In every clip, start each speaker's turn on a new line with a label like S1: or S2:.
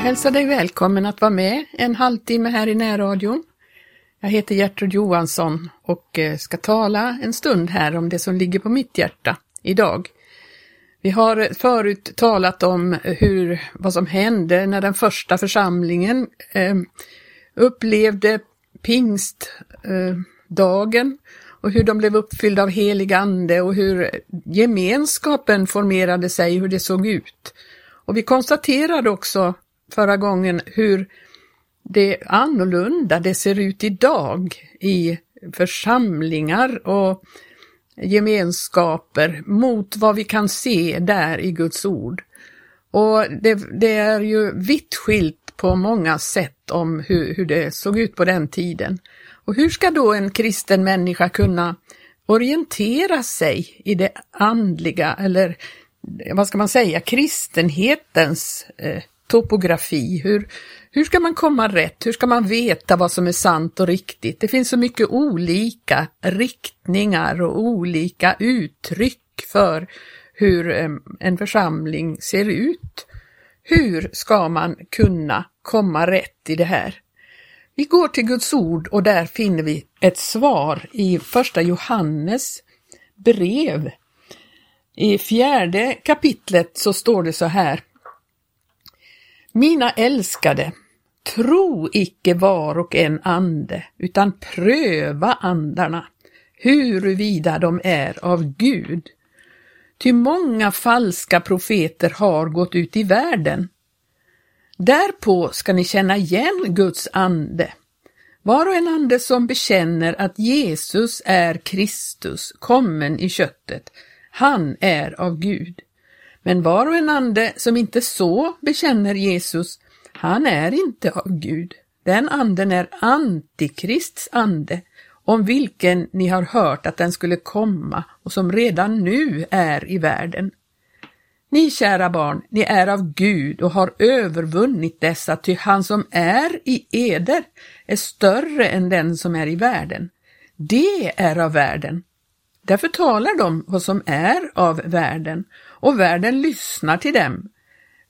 S1: hälsar dig välkommen att vara med en halvtimme här i närradion. Jag heter Gertrud Johansson och eh, ska tala en stund här om det som ligger på mitt hjärta idag. Vi har förut talat om hur, vad som hände när den första församlingen eh, upplevde pingstdagen eh, och hur de blev uppfyllda av helig ande och hur gemenskapen formerade sig, hur det såg ut. Och vi konstaterade också förra gången hur det annorlunda det ser ut idag i församlingar och gemenskaper mot vad vi kan se där i Guds ord. Och det, det är ju vitt skilt på många sätt om hur, hur det såg ut på den tiden. Och hur ska då en kristen människa kunna orientera sig i det andliga eller vad ska man säga, kristenhetens eh, topografi. Hur, hur ska man komma rätt? Hur ska man veta vad som är sant och riktigt? Det finns så mycket olika riktningar och olika uttryck för hur en församling ser ut. Hur ska man kunna komma rätt i det här? Vi går till Guds ord och där finner vi ett svar i första Johannes brev. I fjärde kapitlet så står det så här. Mina älskade, tro icke var och en ande, utan pröva andarna, huruvida de är av Gud. Ty många falska profeter har gått ut i världen. Därpå ska ni känna igen Guds ande. Var och en ande som bekänner att Jesus är Kristus, kommen i köttet, han är av Gud. Men var och en ande som inte så bekänner Jesus, han är inte av Gud. Den anden är Antikrists ande, om vilken ni har hört att den skulle komma och som redan nu är i världen. Ni kära barn, ni är av Gud och har övervunnit dessa, ty han som är i eder är större än den som är i världen. Det är av världen. Därför talar de vad som är av världen och världen lyssnar till dem.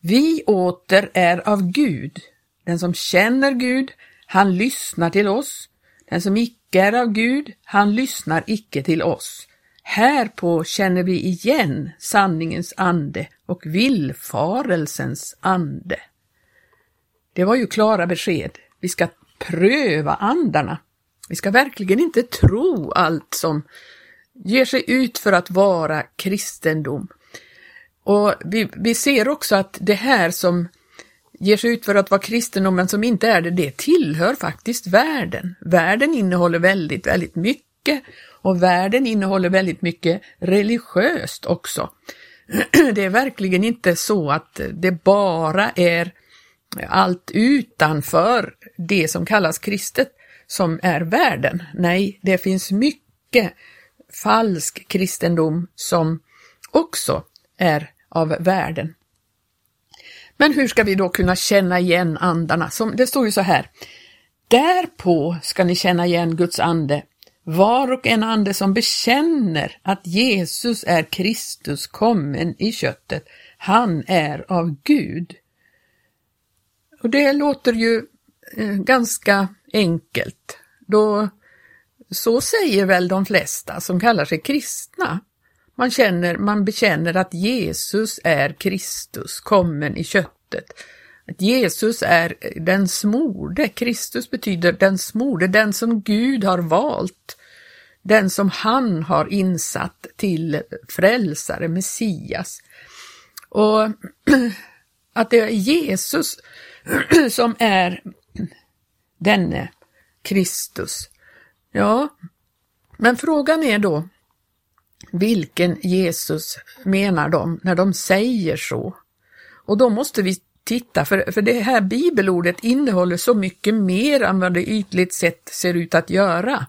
S1: Vi åter är av Gud. Den som känner Gud, han lyssnar till oss. Den som icke är av Gud, han lyssnar icke till oss. Härpå känner vi igen sanningens ande och villfarelsens ande. Det var ju klara besked. Vi ska pröva andarna. Vi ska verkligen inte tro allt som ger sig ut för att vara kristendom. Och vi, vi ser också att det här som ger sig ut för att vara kristendom men som inte är det, det tillhör faktiskt världen. Världen innehåller väldigt, väldigt mycket och världen innehåller väldigt mycket religiöst också. Det är verkligen inte så att det bara är allt utanför det som kallas kristet som är världen. Nej, det finns mycket falsk kristendom som också är av världen. Men hur ska vi då kunna känna igen andarna? Som, det står ju så här. Därpå ska ni känna igen Guds ande, var och en ande som bekänner att Jesus är Kristus kommen i köttet, han är av Gud. Och det låter ju eh, ganska enkelt. Då, så säger väl de flesta som kallar sig kristna. Man, känner, man bekänner att Jesus är Kristus, kommen i köttet. Att Jesus är den smorde, Kristus betyder den smorde, den som Gud har valt, den som han har insatt till frälsare, Messias. Och att det är Jesus som är denne Kristus. Ja, men frågan är då, vilken Jesus menar de när de säger så? Och då måste vi titta, för, för det här bibelordet innehåller så mycket mer än vad det ytligt sett ser ut att göra.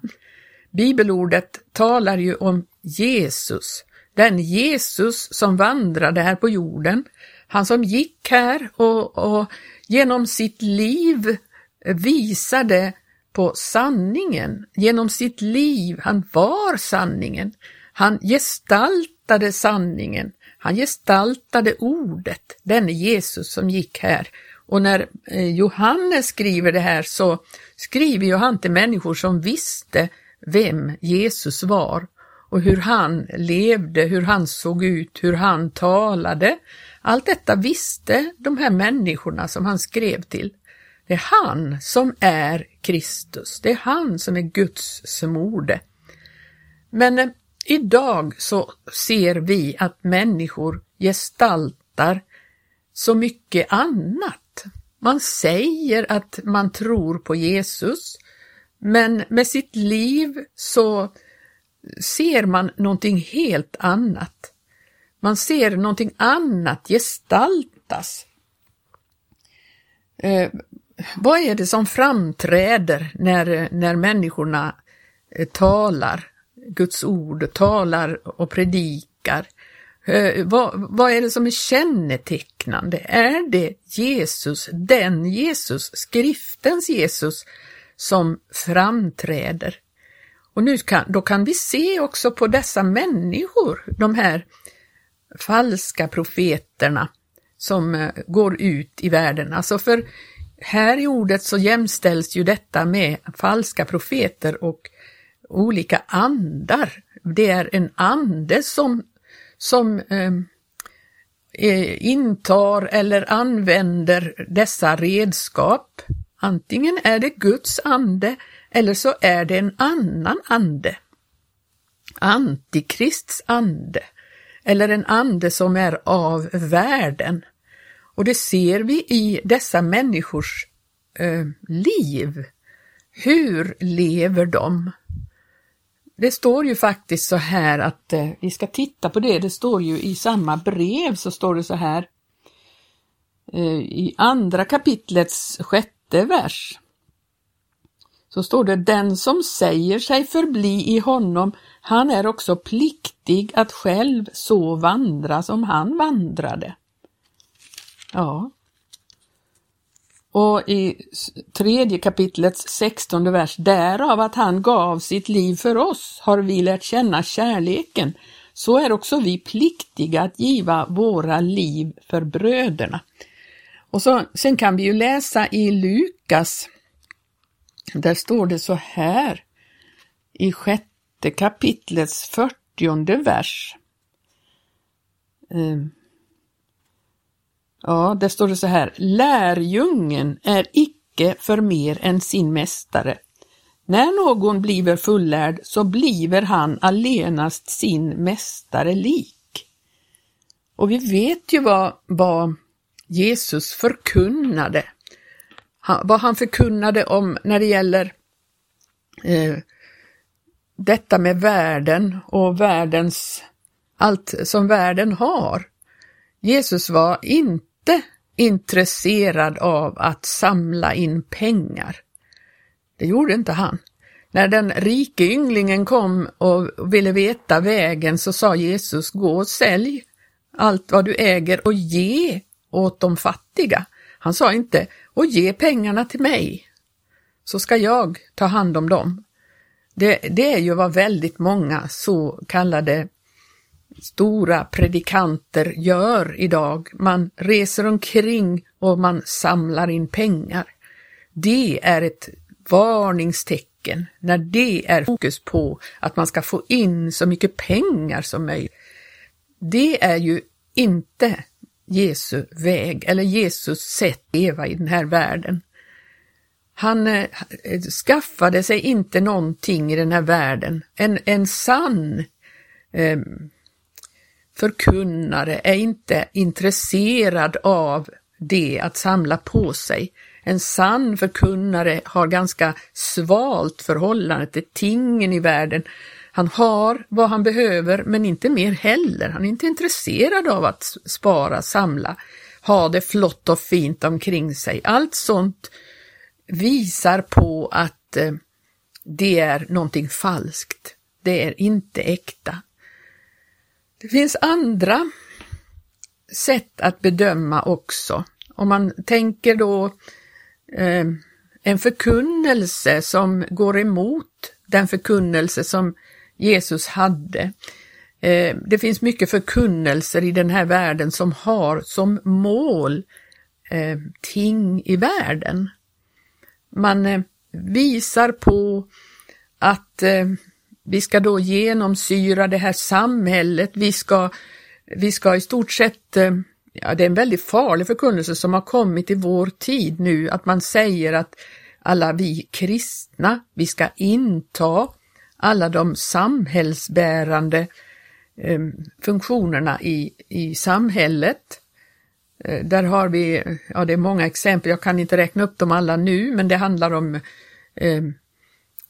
S1: Bibelordet talar ju om Jesus, den Jesus som vandrade här på jorden, han som gick här och, och genom sitt liv visade på sanningen, genom sitt liv, han var sanningen. Han gestaltade sanningen, han gestaltade ordet, denne Jesus som gick här Och när eh, Johannes skriver det här så skriver ju han till människor som visste vem Jesus var och hur han levde, hur han såg ut, hur han talade. Allt detta visste de här människorna som han skrev till. Det är han som är Kristus, det är han som är Guds smorde. Men eh, idag så ser vi att människor gestaltar så mycket annat. Man säger att man tror på Jesus, men med sitt liv så ser man någonting helt annat. Man ser någonting annat gestaltas. Eh, vad är det som framträder när, när människorna eh, talar Guds ord, talar och predikar? Eh, vad, vad är det som är kännetecknande? Är det Jesus, den Jesus, skriftens Jesus, som framträder? Och nu kan, då kan vi se också på dessa människor, de här falska profeterna som eh, går ut i världen. Alltså för här i ordet så jämställs ju detta med falska profeter och olika andar. Det är en ande som, som ehm, eh, intar eller använder dessa redskap. Antingen är det Guds ande eller så är det en annan ande. Antikrists ande eller en ande som är av världen. Och det ser vi i dessa människors eh, liv. Hur lever de? Det står ju faktiskt så här att eh, vi ska titta på det. Det står ju i samma brev så står det så här eh, i andra kapitlets sjätte vers. Så står det den som säger sig förbli i honom, han är också pliktig att själv så vandra som han vandrade. Ja. Och i tredje kapitlets sextonde vers, därav att han gav sitt liv för oss har vi lärt känna kärleken, så är också vi pliktiga att giva våra liv för bröderna. Och så, sen kan vi ju läsa i Lukas, där står det så här i sjätte kapitlets fyrtionde vers. Ehm. Ja, där står det så här. Lärjungen är icke för mer än sin mästare. När någon bliver fullärd så bliver han allenast sin mästare lik. Och vi vet ju vad, vad Jesus förkunnade. Han, vad han förkunnade om när det gäller eh, detta med världen och världens, allt som världen har. Jesus var inte inte intresserad av att samla in pengar. Det gjorde inte han. När den rike ynglingen kom och ville veta vägen så sa Jesus, gå och sälj allt vad du äger och ge åt de fattiga. Han sa inte, och ge pengarna till mig, så ska jag ta hand om dem. Det, det är ju vad väldigt många så kallade stora predikanter gör idag. Man reser omkring och man samlar in pengar. Det är ett varningstecken när det är fokus på att man ska få in så mycket pengar som möjligt. Det är ju inte Jesu väg eller Jesus sätt att leva i den här världen. Han eh, skaffade sig inte någonting i den här världen. En, en sann eh, förkunnare är inte intresserad av det att samla på sig. En sann förkunnare har ganska svalt förhållande till tingen i världen. Han har vad han behöver men inte mer heller. Han är inte intresserad av att spara, samla, ha det flott och fint omkring sig. Allt sånt visar på att eh, det är någonting falskt. Det är inte äkta. Det finns andra sätt att bedöma också. Om man tänker då eh, en förkunnelse som går emot den förkunnelse som Jesus hade. Eh, det finns mycket förkunnelser i den här världen som har som mål eh, ting i världen. Man eh, visar på att eh, vi ska då genomsyra det här samhället, vi ska, vi ska i stort sett, eh, ja det är en väldigt farlig förkunnelse som har kommit i vår tid nu, att man säger att alla vi kristna, vi ska inta alla de samhällsbärande eh, funktionerna i, i samhället. Eh, där har vi, ja det är många exempel, jag kan inte räkna upp dem alla nu, men det handlar om eh,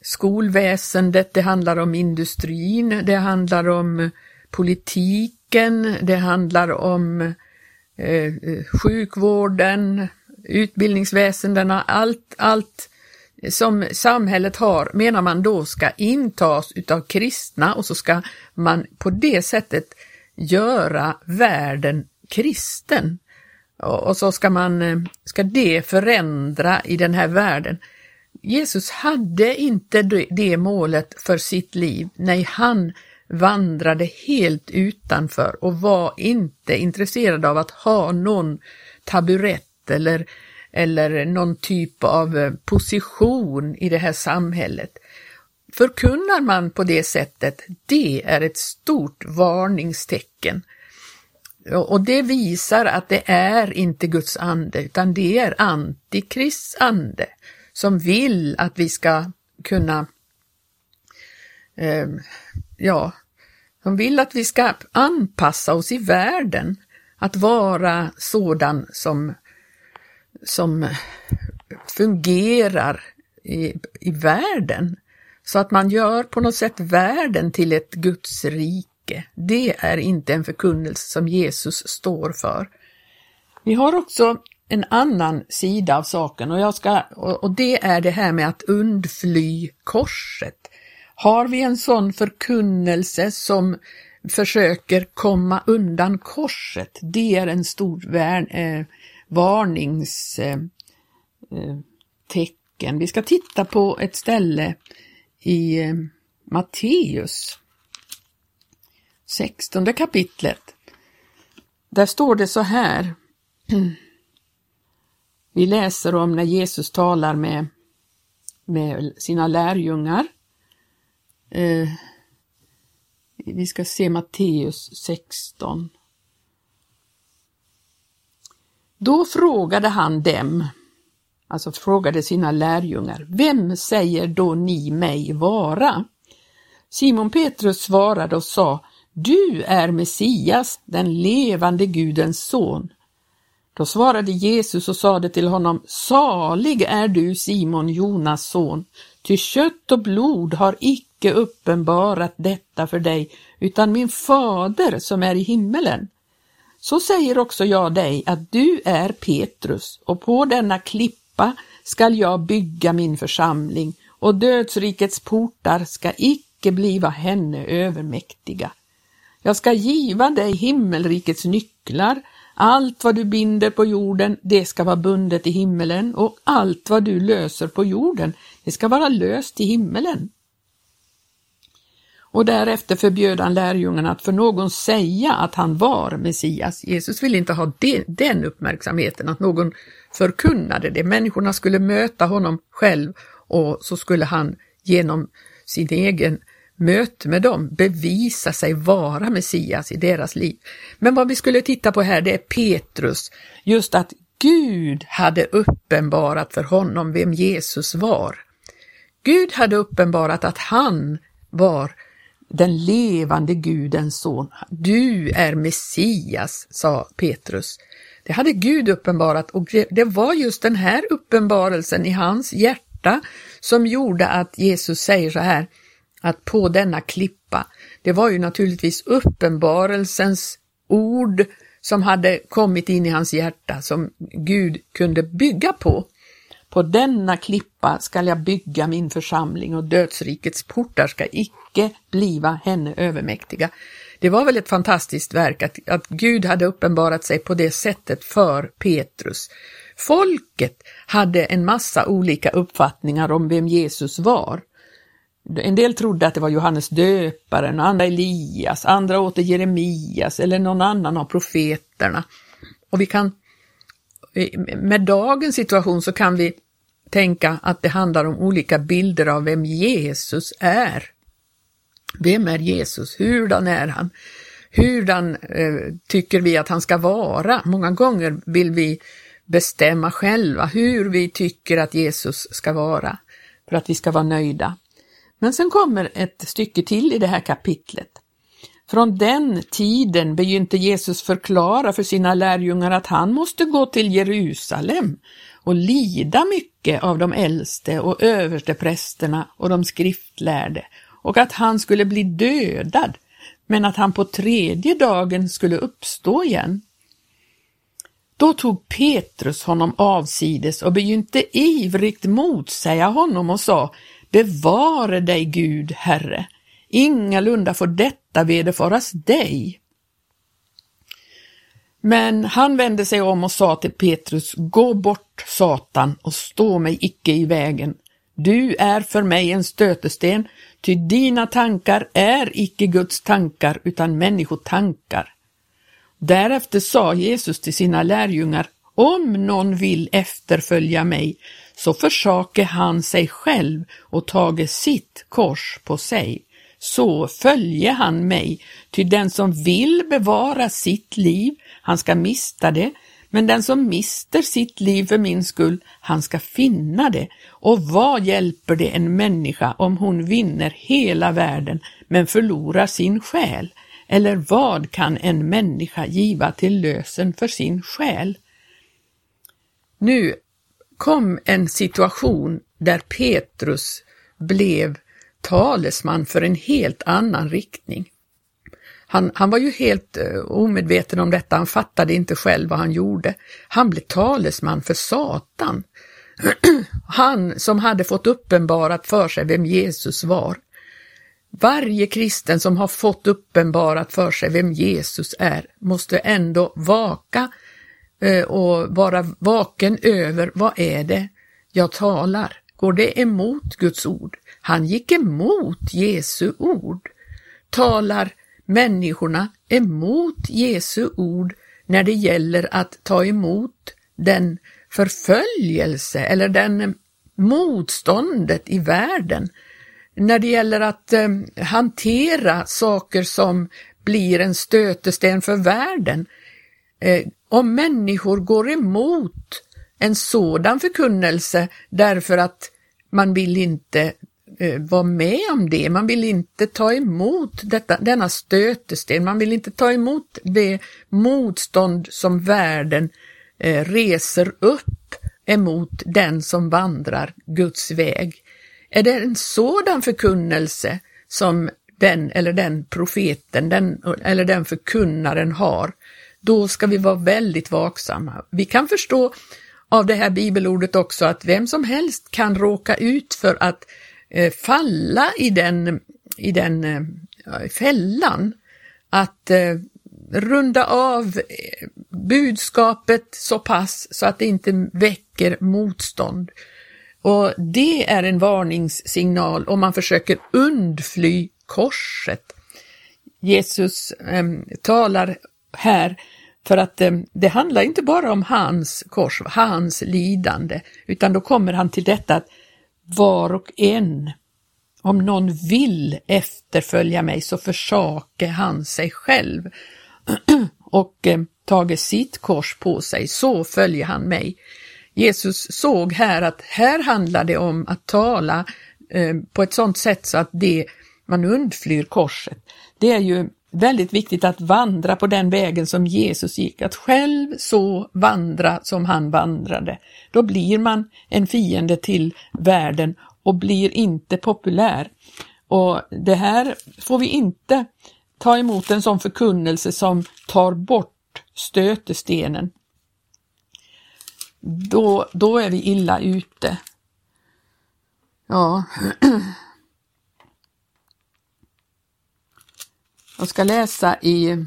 S1: skolväsendet, det handlar om industrin, det handlar om politiken, det handlar om eh, sjukvården, utbildningsväsendena, allt, allt som samhället har menar man då ska intas utav kristna och så ska man på det sättet göra världen kristen. Och så ska man, eh, ska det förändra i den här världen. Jesus hade inte det målet för sitt liv. Nej, han vandrade helt utanför och var inte intresserad av att ha någon taburett eller, eller någon typ av eh, position i det här samhället. Förkunnar man på det sättet, det är ett stort varningstecken. Och det visar att det är inte Guds ande, utan det är Antikrists ande som vill att vi ska kunna, eh, ja, som vill att vi ska anpassa oss i världen, att vara sådan som, som fungerar i, i världen, så att man gör på något sätt världen till ett Guds rike. Det är inte en förkunnelse som Jesus står för. Vi har också en annan sida av saken och, jag ska, och det är det här med att undfly korset. Har vi en sån förkunnelse som försöker komma undan korset, det är en stor vär, eh, varningstecken. Eh, eh, vi ska titta på ett ställe i eh, Matteus 16 kapitlet. Där står det så här Vi läser om när Jesus talar med, med sina lärjungar. Eh, vi ska se Matteus 16. Då frågade han dem, alltså frågade sina lärjungar, vem säger då ni mig vara? Simon Petrus svarade och sa, du är Messias, den levande Gudens son. Då svarade Jesus och sade till honom, salig är du Simon Jonas son, ty kött och blod har icke uppenbarat detta för dig, utan min fader som är i himmelen. Så säger också jag dig att du är Petrus och på denna klippa skall jag bygga min församling och dödsrikets portar ska icke bliva henne övermäktiga. Jag ska giva dig himmelrikets nycklar allt vad du binder på jorden, det ska vara bundet i himmelen och allt vad du löser på jorden, det ska vara löst i himmelen. Och därefter förbjöd han lärjungarna att för någon säga att han var Messias. Jesus ville inte ha de, den uppmärksamheten, att någon förkunnade det. Människorna skulle möta honom själv och så skulle han genom sin egen möte med dem bevisa sig vara Messias i deras liv. Men vad vi skulle titta på här det är Petrus, just att Gud hade uppenbarat för honom vem Jesus var. Gud hade uppenbarat att han var den levande Gudens son. Du är Messias, sa Petrus. Det hade Gud uppenbarat och det var just den här uppenbarelsen i hans hjärta som gjorde att Jesus säger så här, att på denna klippa, det var ju naturligtvis uppenbarelsens ord som hade kommit in i hans hjärta som Gud kunde bygga på. På denna klippa skall jag bygga min församling och dödsrikets portar ska icke bliva henne övermäktiga. Det var väl ett fantastiskt verk att, att Gud hade uppenbarat sig på det sättet för Petrus. Folket hade en massa olika uppfattningar om vem Jesus var. En del trodde att det var Johannes döparen, andra Elias, andra åter Jeremias eller någon annan av profeterna. Och vi kan med dagens situation så kan vi tänka att det handlar om olika bilder av vem Jesus är. Vem är Jesus? Hurdan är han? Hurdan eh, tycker vi att han ska vara? Många gånger vill vi bestämma själva hur vi tycker att Jesus ska vara för att vi ska vara nöjda. Men sen kommer ett stycke till i det här kapitlet. Från den tiden begynte Jesus förklara för sina lärjungar att han måste gå till Jerusalem och lida mycket av de äldste och översteprästerna och de skriftlärde och att han skulle bli dödad men att han på tredje dagen skulle uppstå igen. Då tog Petrus honom avsides och begynte ivrigt motsäga honom och sa Bevare dig Gud, Herre, ingalunda får detta vederfaras dig. Men han vände sig om och sa till Petrus, gå bort Satan och stå mig icke i vägen. Du är för mig en stötesten, ty dina tankar är icke Guds tankar utan människotankar. Därefter sa Jesus till sina lärjungar, om någon vill efterfölja mig, så försake han sig själv och tage sitt kors på sig. Så följe han mig, ty den som vill bevara sitt liv, han ska mista det, men den som mister sitt liv för min skull, han ska finna det. Och vad hjälper det en människa om hon vinner hela världen men förlorar sin själ? Eller vad kan en människa giva till lösen för sin själ? Nu kom en situation där Petrus blev talesman för en helt annan riktning. Han, han var ju helt uh, omedveten om detta, han fattade inte själv vad han gjorde. Han blev talesman för Satan. han som hade fått uppenbarat för sig vem Jesus var. Varje kristen som har fått uppenbarat för sig vem Jesus är måste ändå vaka uh, Eh, och vara vaken över vad är det jag talar? Går det emot Guds ord? Han gick emot Jesu ord. Talar människorna emot Jesu ord när det gäller att ta emot den förföljelse eller den motståndet i världen, när det gäller att eh, hantera saker som blir en stötesten för världen. Eh, om människor går emot en sådan förkunnelse därför att man vill inte eh, vara med om det. Man vill inte ta emot detta, denna stötesten, man vill inte ta emot det motstånd som världen eh, reser upp emot den som vandrar Guds väg. Är det en sådan förkunnelse som den eller den profeten den, eller den förkunnaren har, då ska vi vara väldigt vaksamma. Vi kan förstå av det här bibelordet också att vem som helst kan råka ut för att eh, falla i den, i den eh, fällan att eh, runda av eh, budskapet så pass så att det inte väcker motstånd. Och det är en varningssignal om man försöker undfly korset. Jesus eh, talar här för att eh, det handlar inte bara om hans kors, hans lidande, utan då kommer han till detta att var och en, om någon vill efterfölja mig så försake han sig själv och eh, tage sitt kors på sig, så följer han mig. Jesus såg här att här handlar det om att tala eh, på ett sådant sätt så att det, man undflyr korset. Det är ju väldigt viktigt att vandra på den vägen som Jesus gick, att själv så vandra som han vandrade. Då blir man en fiende till världen och blir inte populär. Och det här får vi inte ta emot en sån förkunnelse som tar bort stötestenen. Då, då är vi illa ute. Ja. Jag ska läsa i,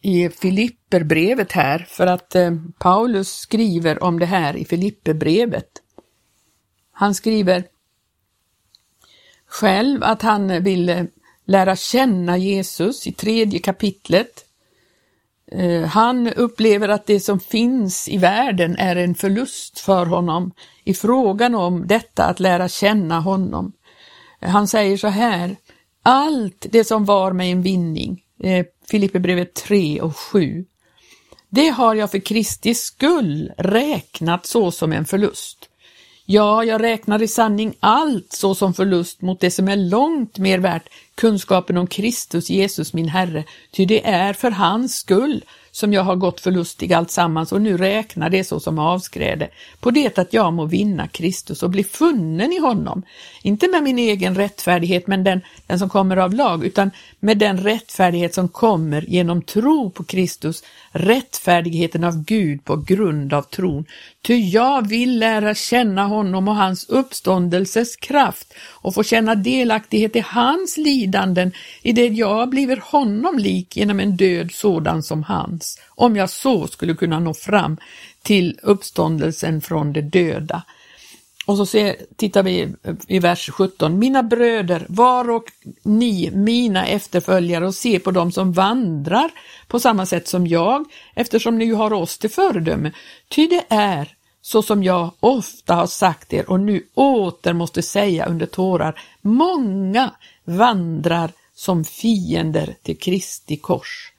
S1: i Filipperbrevet här för att eh, Paulus skriver om det här i Filipperbrevet. Han skriver själv att han vill lära känna Jesus i tredje kapitlet Eh, han upplever att det som finns i världen är en förlust för honom i frågan om detta att lära känna honom. Han säger så här, allt det som var mig en vinning, Filippe Filipperbrevet 3 och 7, det har jag för Kristi skull räknat så som en förlust. Ja, jag räknar i sanning allt så som förlust mot det som är långt mer värt, kunskapen om Kristus Jesus min Herre, ty det är för hans skull som jag har gått förlustig alltsammans och nu räknar det så som avskräde, på det att jag må vinna Kristus och bli funnen i honom, inte med min egen rättfärdighet, men den, den som kommer av lag, utan med den rättfärdighet som kommer genom tro på Kristus, rättfärdigheten av Gud på grund av tron. Ty jag vill lära känna honom och hans uppståndelses kraft och få känna delaktighet i hans lidanden i det jag blivit honom lik genom en död sådan som hans, om jag så skulle kunna nå fram till uppståndelsen från de döda. Och så ser, tittar vi i vers 17. Mina bröder, var och ni mina efterföljare och se på dem som vandrar på samma sätt som jag, eftersom ni ju har oss till föredöme. Ty det är, så som jag ofta har sagt er och nu åter måste säga under tårar, många vandrar som fiender till Kristi kors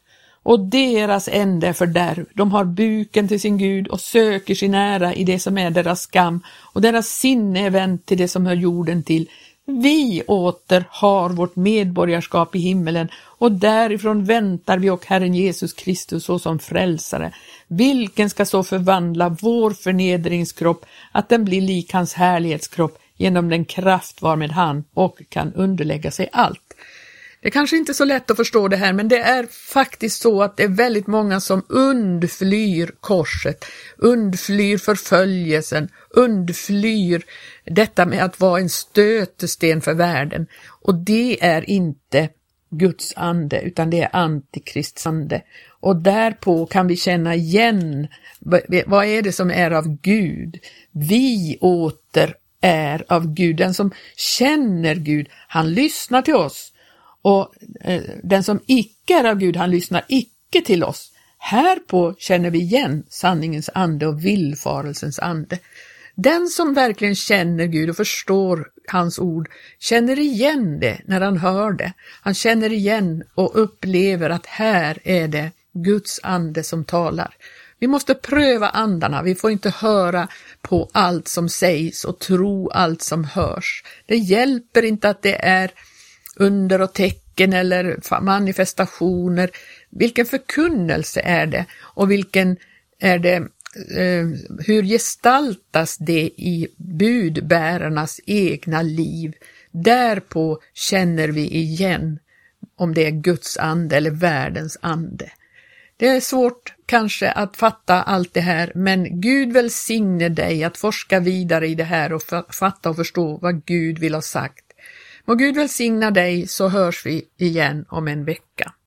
S1: och deras ände är fördärv. De har buken till sin Gud och söker sin ära i det som är deras skam och deras sinne är vänt till det som hör jorden till. Vi åter har vårt medborgarskap i himmelen och därifrån väntar vi och Herren Jesus Kristus såsom frälsare, vilken ska så förvandla vår förnedringskropp att den blir lik hans härlighetskropp genom den kraft varmed han och kan underlägga sig allt. Det är kanske inte är så lätt att förstå det här, men det är faktiskt så att det är väldigt många som undflyr korset, undflyr förföljelsen, undflyr detta med att vara en stötesten för världen. Och det är inte Guds ande, utan det är antikrists ande. Och därpå kan vi känna igen vad är det som är av Gud. Vi åter är av Gud. Den som känner Gud, han lyssnar till oss. Och eh, den som icke är av Gud, han lyssnar icke till oss. Härpå känner vi igen sanningens ande och villfarelsens ande. Den som verkligen känner Gud och förstår hans ord känner igen det när han hör det. Han känner igen och upplever att här är det Guds ande som talar. Vi måste pröva andarna, vi får inte höra på allt som sägs och tro allt som hörs. Det hjälper inte att det är under och tecken eller manifestationer. Vilken förkunnelse är det och vilken är det eh, hur gestaltas det i budbärarnas egna liv? Därpå känner vi igen om det är Guds ande eller världens ande. Det är svårt kanske att fatta allt det här, men Gud välsigne dig att forska vidare i det här och fatta och förstå vad Gud vill ha sagt. Må Gud välsigna dig så hörs vi igen om en vecka.